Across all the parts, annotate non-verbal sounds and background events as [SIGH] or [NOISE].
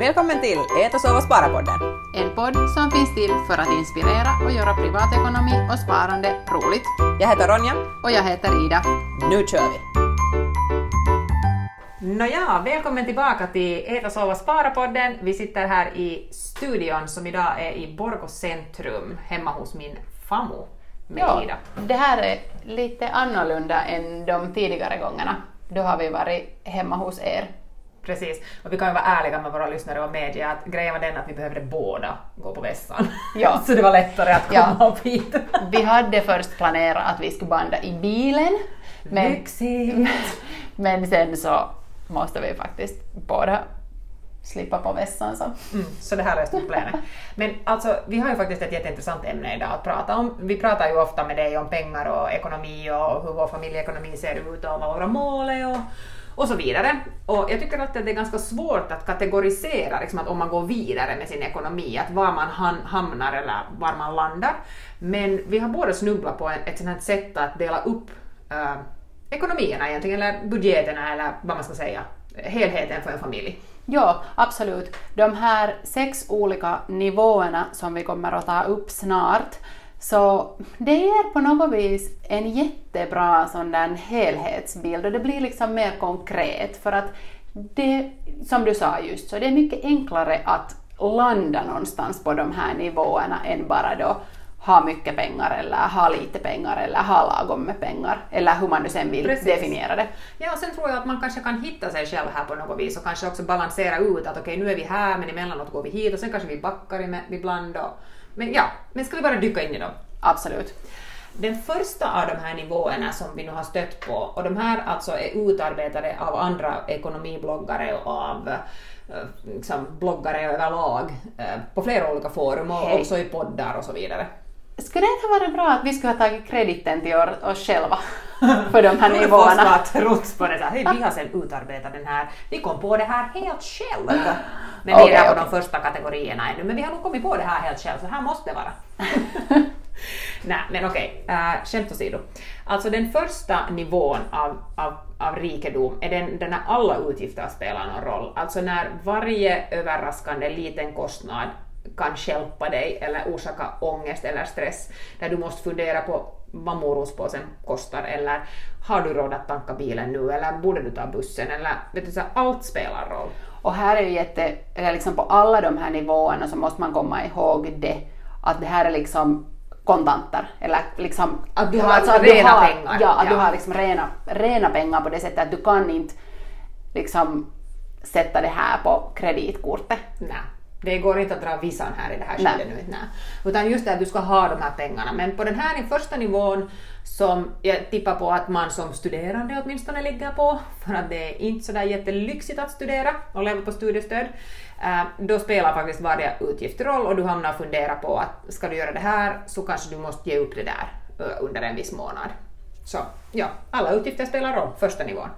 Välkommen till Ät och sova spara-podden. En podd som finns till för att inspirera och göra privatekonomi och sparande roligt. Jag heter Ronja. Och jag heter Ida. Nu kör vi! Nåja, välkommen tillbaka till Ät och sova spara-podden. Vi sitter här i studion som idag är i Borgå centrum, hemma hos min famo med Ja, Ida. det här är lite annorlunda än de tidigare gångerna. Då har vi varit hemma hos er. Precis, och vi kan ju vara ärliga med våra lyssnare och medge att grejen var den att vi behövde båda gå på vässan. Ja. [LAUGHS] Så det var lättare att komma Ja. upp hit. Vi hade först planerat att vi skulle banda i bilen, men, Lyxigt! [LAUGHS] men sen så måste vi faktiskt båda slippa på vässan. Så. Mm, så det här löste problemet. Men alltså, vi har ju faktiskt ett jätteintressant ämne idag att prata om. Vi pratar ju ofta med dig om pengar och ekonomi och hur vår familjeekonomi ser ut och vad våra mål är och, och så vidare. Och jag tycker att det är ganska svårt att kategorisera liksom att om man går vidare med sin ekonomi, att var man hamnar eller var man landar. Men vi har båda snubblat på ett, ett sånt här sätt att dela upp eh, ekonomierna egentligen, eller budgeterna eller vad man ska säga, helheten för en familj. Ja, absolut. De här sex olika nivåerna som vi kommer att ta upp snart, så det ger på något vis en jättebra sån där helhetsbild och det blir liksom mer konkret för att det, som du sa just, så det är mycket enklare att landa någonstans på de här nivåerna än bara då ha mycket pengar eller ha lite pengar eller ha lagom med pengar eller hur man nu sen vill Precis. definiera det. Ja, och sen tror jag att man kanske kan hitta sig själv här på något vis och kanske också balansera ut att okej, nu är vi här, men emellanåt går vi hit och sen kanske vi backar ibland. Och, men ja, men ska vi bara dyka in i dem? Absolut. Den första av de här nivåerna som vi nu har stött på, och de här alltså är utarbetade av andra ekonomibloggare och av eh, liksom, bloggare överlag eh, på flera olika forum och Hej. också i poddar och så vidare. Skulle det inte ha varit bra att vi skulle ha tagit krediten till oss själva [LAUGHS] för de här [LAUGHS] nivåerna? ha trott på det hej vi har sen utarbetat den här, vi kom på det här helt själv. [LAUGHS] Men vi är där på de första kategorierna ännu, men vi har nog kommit på det här helt själv, så här måste det vara. Nej, men okej, uh, skämt åsido. Alltså den första nivån av, av, av rikedom är den, den när alla utgifter spelar någon roll. Alltså när varje överraskande liten kostnad kan stjälpa dig eller orsaka ångest eller stress, där du måste fundera på vad morotspåsen kostar eller har du råd att tanka bilen nu eller borde du ta bussen eller vet du, så allt spelar roll. Och här är ju jätte, eller liksom på alla de här nivåerna så måste man komma ihåg det, att det här är liksom kontanter, eller liksom Att du har alltså rena har, pengar, Ja, att ja. du har liksom rena, rena pengar på det sättet att du kan inte liksom sätta det här på kreditkortet. Nej, det går inte att dra visan här i det här skedet nu. Nej. Utan just det att du ska ha de här pengarna. Men på den här första nivån som jag tippar på att man som studerande åtminstone ligger på, för att det är inte sådär jättelyxigt att studera och leva på studiestöd, eh, då spelar faktiskt varje utgift roll och du hamnar och funderar på att ska du göra det här så kanske du måste ge upp det där eh, under en viss månad. Så ja, alla utgifter spelar roll, första nivån.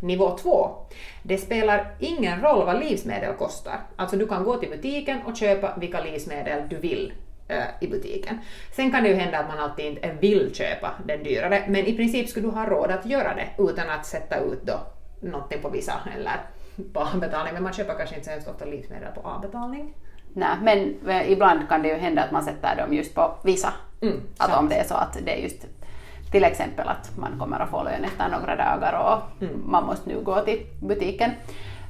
Nivå två, det spelar ingen roll vad livsmedel kostar. Alltså du kan gå till butiken och köpa vilka livsmedel du vill eh, i butiken. Sen kan det ju hända att man alltid inte vill köpa den dyrare, men i princip skulle du ha råd att göra det utan att sätta ut då någonting på vissa eller på avbetalning, men man köper kanske inte så hemskt ofta livsmedel på avbetalning. Nej, men eh, ibland kan det ju hända att man sätter dem just på vissa. Mm, att sant. om det är så att det är just till exempel att man kommer att få lön efter några dagar och Mm. man måste nu gå till butiken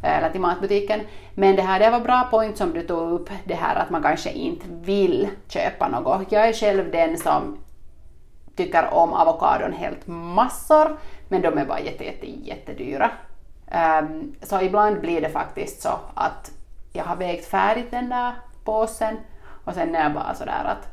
eh, eller till matbutiken. Men det här det var bra point som du tog upp, det här att man kanske inte vill köpa något. Jag är själv den som tycker om avokadon helt massor, men de är bara jätte, jätte, jättedyra. Ehm, så ibland blir det faktiskt så att jag har vägt färdigt den där påsen och sen är jag bara sådär att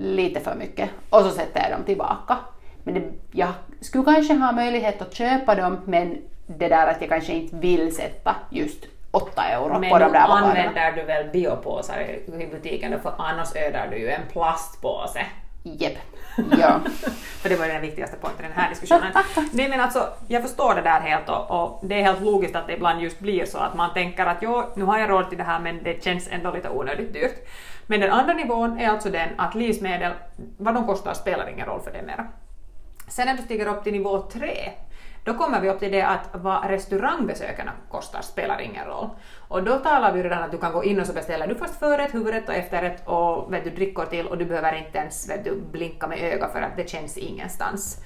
lite för mycket och så sätter jag dem tillbaka. Men det, jag skulle kanske ha möjlighet att köpa dem men det där att jag kanske inte vill sätta just 8 euro Men på de där avokadorna. använder du väl biopåsar i butiken för annars ödar du ju en plastpåse. Jep. Ja. [LAUGHS] För det var ju den viktigaste punkten i den här diskussionen. Nej men alltså, jag förstår det där helt och, och det är helt logiskt att det ibland just blir så att man tänker att jo, nu har jag råd till det här men det känns ändå lite onödigt dyrt. Men den andra nivån är alltså den att livsmedel, vad de kostar spelar ingen roll för det mera. Sen när du stiger upp till nivå tre, Då kommer vi upp till det att vad restaurangbesökarna kostar spelar ingen roll. Och då talar vi redan att du kan gå in och så beställer du först förrätt, huvudrätt och efterrätt och vet du, drickor till och du behöver inte ens vet du, blinka med ögat för att det känns ingenstans.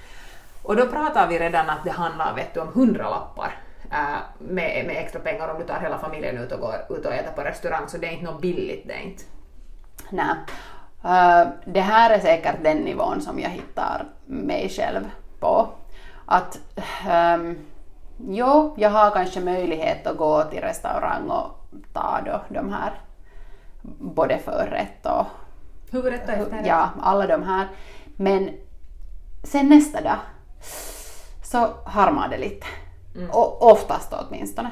Och då pratar vi redan att det handlar vet du, om hundralappar äh, med, med extra pengar om du tar hela familjen ut och går ut och äter på restaurang, så det är inte något billigt det är inte. Nej. Uh, det här är säkert den nivån som jag hittar mig själv på. Att um, jo, jag har kanske möjlighet att gå till restaurang och ta då de här både förrätt och Huvudrätt och efterrätt. ja, alla de här. Men sen nästa dag så harmar det lite. Och oftast åtminstone.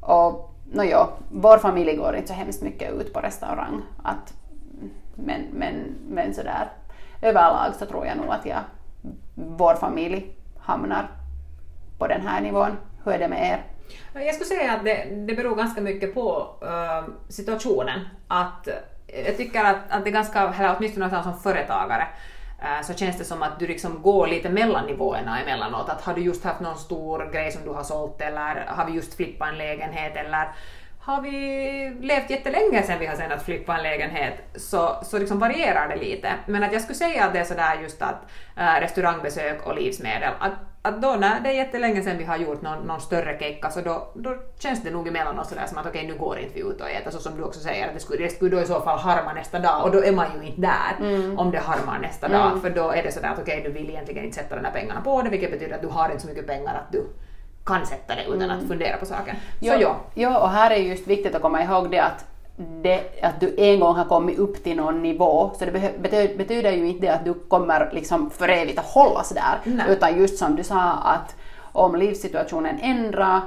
Och no, jo, vår familj går inte så hemskt mycket ut på restaurang. Att, men, men, men sådär överlag så tror jag nog att jag, vår familj hamnar på den här nivån. Hur är det med er? Jag skulle säga att det, det beror ganska mycket på uh, situationen. Att, jag tycker att, att det är ganska, eller åtminstone som företagare, Eh, så känns det som att du liksom går lite mellan nivåerna emellanåt. Att har du just haft någon stor grej som du har sålt eller har vi just flippat en lägenhet eller har vi levt jättelänge sedan vi har senast att flippa en lägenhet så, så liksom varierar det lite. Men att jag skulle säga att det är sådär just att äh, restaurangbesök och livsmedel, att, att då när det är jättelänge sedan vi har gjort någon, någon större kecka så då, då känns det nog emellanåt sådär som att okej okay, nu går inte vi ut och äter så som du också säger att det skulle, det skulle då i så fall harma nästa dag och då är man ju inte där mm. om det harmar nästa mm. dag för då är det sådär att okej okay, du vill egentligen inte sätta de här pengarna på det vilket betyder att du har inte så mycket pengar att du kan sätta det utan att fundera på saken. Jo, så ja. ja, och här är just viktigt att komma ihåg det att, det, att du en gång har kommit upp till någon nivå, så det betyder, betyder ju inte att du kommer liksom för evigt att hållas där, Nej. utan just som du sa att om livssituationen ändrar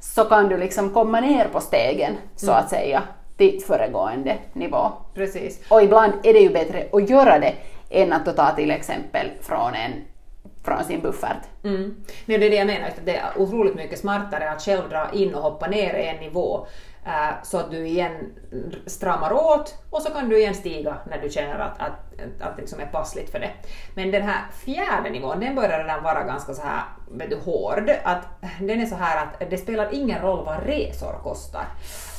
så kan du liksom komma ner på stegen, så att säga, till föregående nivå. Precis. Och ibland är det ju bättre att göra det än att ta till exempel från en från sin buffert. Mm. Nej, det är det jag menar, att det är otroligt mycket smartare att själv dra in och hoppa ner en nivå Äh, så att du igen stramar åt och så kan du igen stiga när du känner att, att, att det liksom är passligt för det. Men den här fjärde nivån, den börjar redan vara ganska så här, vet du, hård. Att den är så här att det spelar ingen roll vad resor kostar.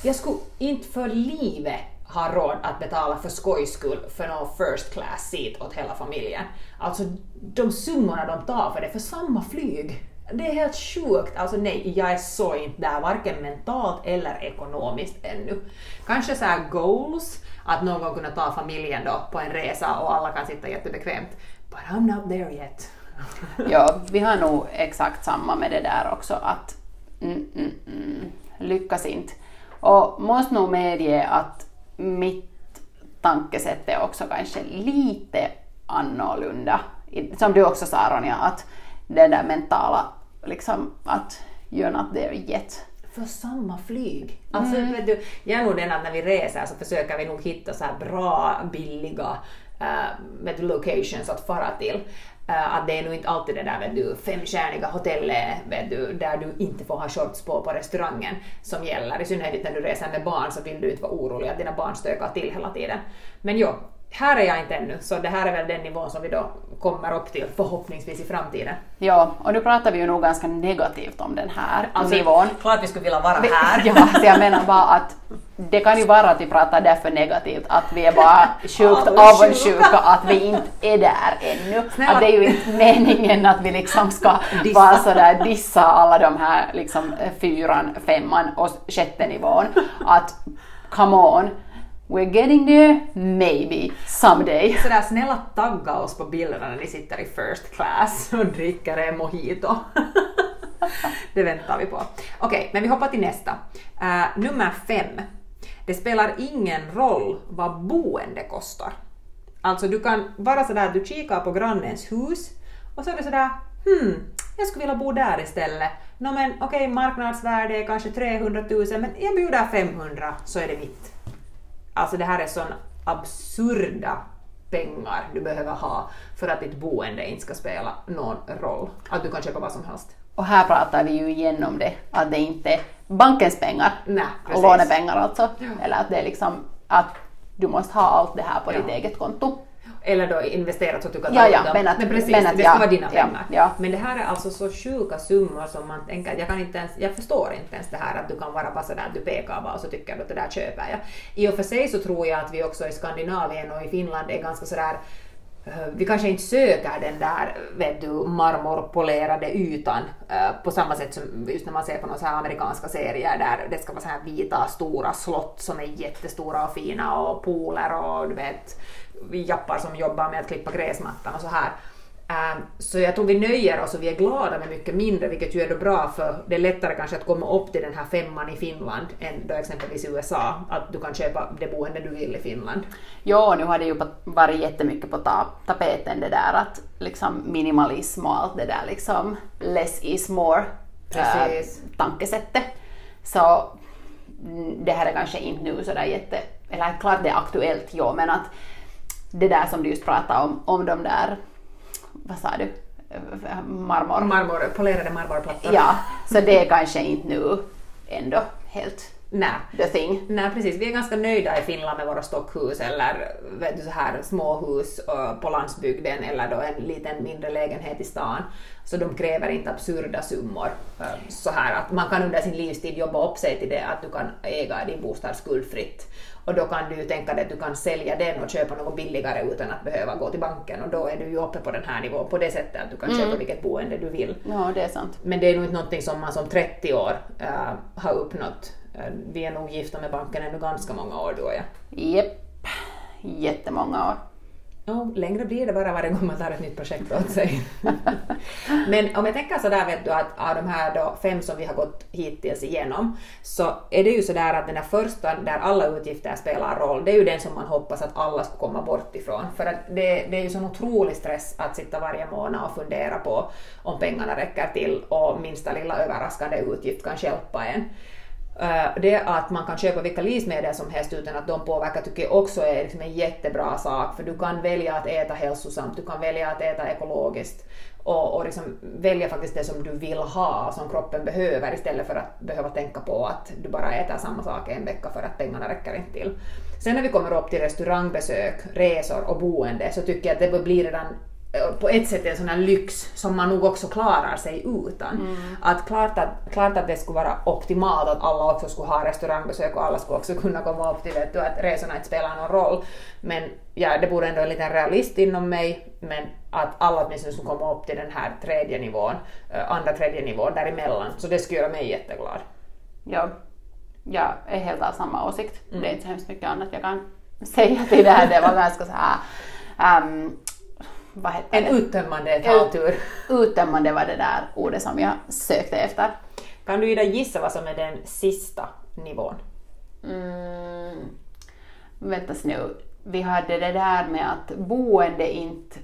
Jag skulle inte för livet ha råd att betala för skojs skull för någon first class seat åt hela familjen. Alltså de summorna de tar för det, för samma flyg. Det är helt sjukt. Alltså nej, jag är så inte där, varken mentalt eller ekonomiskt ännu. Kanske så här goals, att någon kunna ta familjen då på en resa och alla kan sitta jättebekvämt. But I'm not there yet. ja, vi har nog exakt samma med det där också, att mm, mm, mm, lyckas inte. Och måste nog medge att mitt tankesätt är också kanske lite annorlunda. Som du också sa Ronja, att det där mentala, liksom att you're not there yet. För samma flyg. Alltså, mm. vet du, jag är nog den att när vi reser så försöker vi nog hitta så här bra, billiga uh, vet du, locations att fara till. Uh, att det är nog inte alltid det där vet du, femstjärniga hotellet vet du, där du inte får ha shorts på på restaurangen som gäller. I synnerhet när du reser med barn så vill du inte vara orolig att dina barn stökar till hela tiden. Men jo, här är jag inte ännu, så det här är väl den nivån som vi då kommer upp till förhoppningsvis i framtiden. Ja, och nu pratar vi ju nog ganska negativt om den här alltså, nivån. Klart vi skulle vilja vara här. [LAUGHS] Ja, så jag menar bara att det kan ju vara att vi pratar därför negativt, att vi är bara sjukt avundsjuka att vi inte är där ännu. Snälla. Att det är ju inte [LAUGHS] meningen att vi liksom ska dissa. vara sådär dissa alla de här liksom fyran, femman och sjätte nivån. Att come on, We're getting there, maybe, someday. [LAUGHS] Sådär snälla tagga oss på bilderna när ni sitter i first class och dricker en mojito. [LAUGHS] det väntar vi på. Okej, okay, men vi hoppar till nästa. Uh, nummer fem. Det spelar ingen roll vad boende kostar. Alltså du kan vara sådär att du kikar på grannens hus och så är det sådär hmm, jag skulle vilja bo där istället. No, men okej, okay, marknadsvärde är kanske 300 000 men jag bjuder 500 så är det mitt. Alltså det här är sån absurda pengar du behöver ha för att ditt boende inte ska spela någon roll. Att du kan köpa vad som helst. Och här pratar vi ju igen om det, att det inte är bankens pengar, Nej, lånepengar alltså, ja. eller att det är liksom att du måste ha allt det här på ja. ditt eget konto. Eller då investerat så att du kan Ja, ja, dem. men att- precis, men att det ska ja, vara dina ja, pengar. ja. Men det här är alltså så sjuka summor som man tänker att jag kan inte ens, jag förstår inte ens det här att du kan vara bara sådär att du pekar bara och så tycker du att det där köper jag. I och för sig så tror jag att vi också i Skandinavien och i Finland är ganska sådär Eh, vi kanske inte söker den där vet du, marmorpolerade ytan eh, på samma sätt som just när man ser på några amerikanska serier där det ska vara så här vita stora slott som är jättestora och fina och pooler och du vet jappar som jobbar med att klippa gräsmattan och så här. Ehm, Så jag tror vi nöjer oss och vi är glada med mycket mindre, vilket ju är då bra för det är lättare kanske att komma upp till den här femman i Finland än då exempelvis i USA, att du kan köpa det boende du vill i Finland. Jo, nu har det ju varit jättemycket på ta- tapeten det där att liksom minimalism och allt det där liksom less is more Precis. äh, tankesättet. Så mm, det här är kanske inte nu sådär jätte, eller klart det är aktuellt jo, men att det där som du just pratade om, om de där, vad sa du, marmor? Marmor, polerade marmorplattor. Ja, så det är kanske inte nu ändå helt Nej. the thing. Nej precis, vi är ganska nöjda i Finland med våra stockhus eller vet du, så här småhus på landsbygden eller då en liten mindre lägenhet i stan. Så de kräver inte absurda summor. Så här att man kan under sin livstid jobba upp sig till det att du kan äga din bostad skuldfritt. Och då kan du ju tänka dig att du kan sälja den och köpa något billigare utan att behöva gå till banken och då är du ju uppe på den här nivån på det sättet att du kan köpa vilket boende du vill. Ja, det är sant. Men det är nog inte någonting som man som 30 år eh, har uppnått. Eh, vi är nog gifta med banken ännu ganska många år du och jag. Jepp, jättemånga år. Ja, längre blir det bara varje gång man tar ett nytt projekt åt sig. [LAUGHS] Men om jag tänker sådär vet du att av de här då fem som vi har gått hittills igenom så är det ju sådär att den där första där alla utgifter spelar roll, det är ju den som man hoppas att alla ska komma bort ifrån. För att det, det är ju sån otrolig stress att sitta varje månad och fundera på om pengarna räcker till och minsta lilla överraskande utgift kan hjälpa en. Eh, det att man kan köpa vilka livsmedel som helst utan att de påverkar tycker jag också är liksom en jättebra sak för du kan välja att äta hälsosamt, du kan välja att äta ekologiskt och, och liksom välja faktiskt det som du vill ha, som kroppen behöver istället för att behöva tänka på att du bara äter samma sak en vecka för att pengarna räcker inte till. Sen när vi kommer upp till restaurangbesök, resor och boende så tycker jag att det blir redan på ett sätt en sån här lyx som man nog också klarar sig utan. Att klart, att klart att det skulle vara optimalt att alla också skulle ha restaurangbesök och alla skulle också kunna komma upp till vet du, att resorna inte spelar någon roll. Men ja, det borde ändå en liten realist inom mig, men att alla åtminstone skulle komma upp till den här tredje nivån, eh, andra tredje nivån däremellan. Så det skulle göra mig jätteglad. Ja, jag är helt av samma åsikt. Det är inte så hemskt mycket annat jag kan [LAUGHS] säga till det här. Det var ganska så här, ehm, vad heter En det? uttömmande taltur. Uttömmande var det där ordet som jag sökte efter. Kan du Ida gissa vad som är den sista nivån? Mm, väntas nu, vi hade det där med att boende inte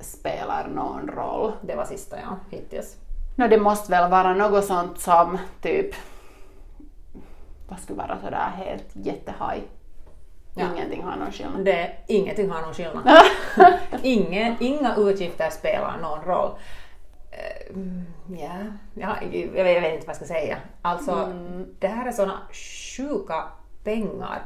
spelar någon roll. Det var sista ja, hittills. No, det måste väl vara något sånt som typ, vad skulle vara sådär helt jättehaj? Ja. Ingenting har någon skillnad. Det, ingenting har någon skillnad. [LAUGHS] Ingen, inga utgifter spelar någon roll. Eh, mm, Ja, ja, jag, vet, jag vet inte vad jag ska säga. Alltså, det här är såna sjuka pengar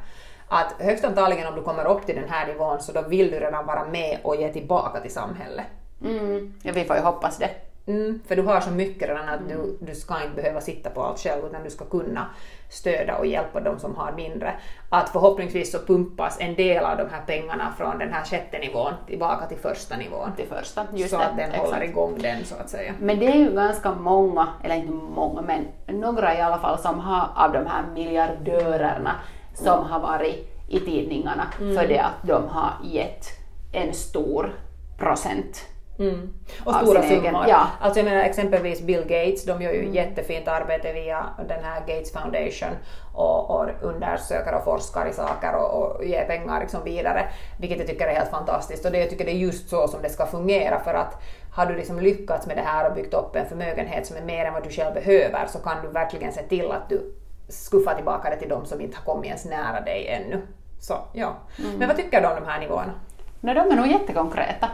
att högst antagligen om du kommer upp till den här nivån så då vill du redan vara med och ge tillbaka till samhället. Mm, ja, vi får ju hoppas det. Mm, för du har så mycket redan att du, du ska inte behöva sitta på allt själv utan du ska kunna stödja och hjälpa de som har mindre. Att förhoppningsvis så pumpas en del av de här pengarna från den här sjätte nivån tillbaka till första nivån. till första. Just så det, att den exakt. håller igång den så att säga. Men det är ju ganska många, eller inte många, men några i alla fall som har av de här miljardörerna som har varit i tidningarna för det att de har gett en stor procent. Mm. Och stora summor. ja. Alltså jag menar exempelvis Bill Gates, de gör ju jättefint arbete via den här Gates Foundation och, och undersöker och forskar i saker och, och ger pengar liksom vidare. Vilket jag tycker är helt fantastiskt och det, jag tycker det är just så som det ska fungera för att har du liksom lyckats med det här och byggt upp en förmögenhet som är mer än vad du själv behöver så kan du verkligen se till att du skuffar tillbaka det till de som inte har kommit ens nära dig ännu. Så ja. Men vad tycker du om de här nivåerna? No, de är nog jättekonkreta.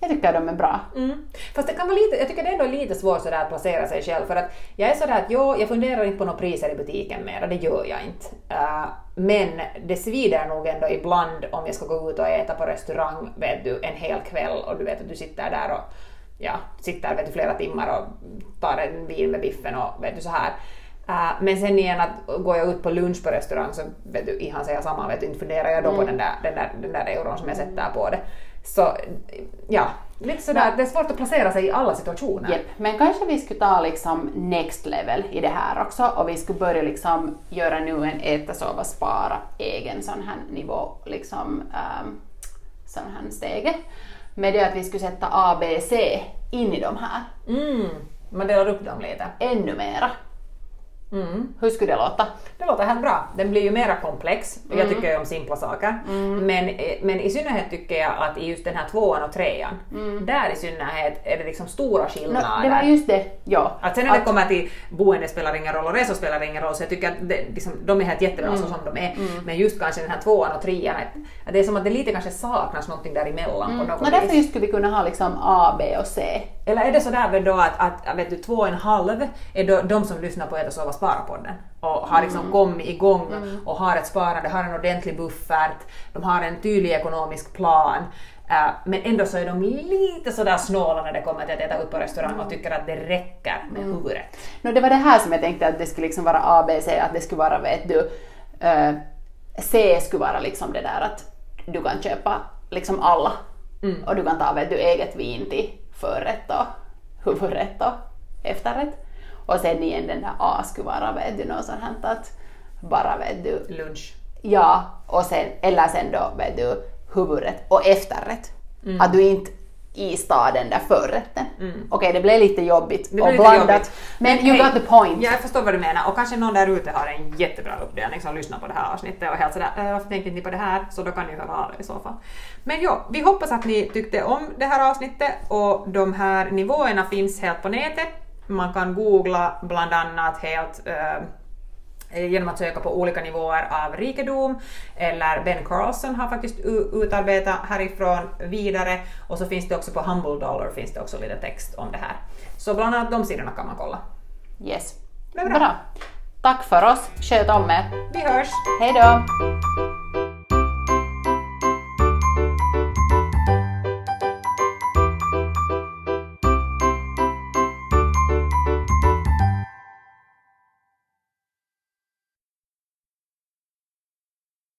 Jag tycker de är bra. Mm. Fast det kan vara lite, jag tycker det ändå är lite svårt sådär att placera sig själv för att jag är sådär att jo, jag funderar inte på några priser i butiken mera, det gör jag inte. Uh, men det svider nog ändå ibland om jag ska gå ut och äta på restaurang vet du, en hel kväll och du vet att du sitter där och ja, sitter vet du, flera timmar och tar en vin med biffen och vet du så här. Uh, men sen igen att går jag ut på lunch på restaurang så vet du, ihan säga samma, vet du, inte funderar jag då på den där, den, där, den där euron som jag sätter på det. Så ja, lite sådär, det är svårt att placera sig i alla situationer. Yep. Men kanske vi skulle ta liksom next level i det här också och vi skulle börja liksom göra nu en äta, sova, spara egen sån här nivå, liksom um, sån här stege. Med det att vi skulle sätta A, B, C in i de här. Mm, man delar upp dem lite. Ännu mera. Mm. Hur skulle det låta? Det låter helt bra. Den blir ju mera komplex. Jag mm. tycker ju om simpla saker. Mm. Men, men i synnerhet tycker jag att i just den här tvåan och trean, mm. där i synnerhet är det liksom stora skillnader. No, det var just det, ja. Att sen när att... det kommer till boende spelar ingen roll och resor spelar ingen roll, så jag tycker att det, liksom, de är helt jättebra mm. så som de är. Mm. Men just kanske den här tvåan och trean, att, det är som att det lite kanske saknas någonting däremellan mm. på något no, Därför just skulle vi kunna ha liksom A, B och C. Eller är det sådär då att, att vet du, två och en halv är då de som lyssnar på Äta, sova, spara-podden och har liksom mm. kommit igång mm. och har ett sparande, har en ordentlig buffert, de har en tydlig ekonomisk plan. Uh, men ändå så är de lite sådär snåla när det kommer till att äta upp på restaurang och tycker att det räcker med mm. huvudet. No, det var det här som jag tänkte att det skulle liksom vara A, B, C, att det skulle vara, vet du, uh, C skulle vara liksom det där att du kan köpa liksom alla mm. och du kan ta vet du, eget vin till förrätt och huvudrätt och efterrätt. Och sen igen den där A skulle vara vet du, något sånt här att bara vet du... Lunch. Ja, och sen, eller sen då vet du huvudrätt och efterrätt. Mm. Att du inte i staden där förrätten. Mm. Okej, okay, det blev lite jobbigt det och lite blandat, jobbigt. men, men you got the point. Ja, jag förstår vad du menar och kanske någon där ute har en jättebra uppdelning som lyssnar på det här avsnittet och helt sådär äh, varför tänker inte ni på det här? Så då kan ni höra av er i så fall. Men ja, vi hoppas att ni tyckte om det här avsnittet och de här nivåerna finns helt på nätet. Man kan googla bland annat helt äh, genom att söka på olika nivåer av rikedom, eller Ben Carlson har faktiskt utarbetat härifrån vidare, och så finns det också på Humble Dollar finns det också lite text om det här. Så bland annat de sidorna kan man kolla. Yes. Bra. bra. Tack för oss, sköt om er. Vi hörs. Hej då!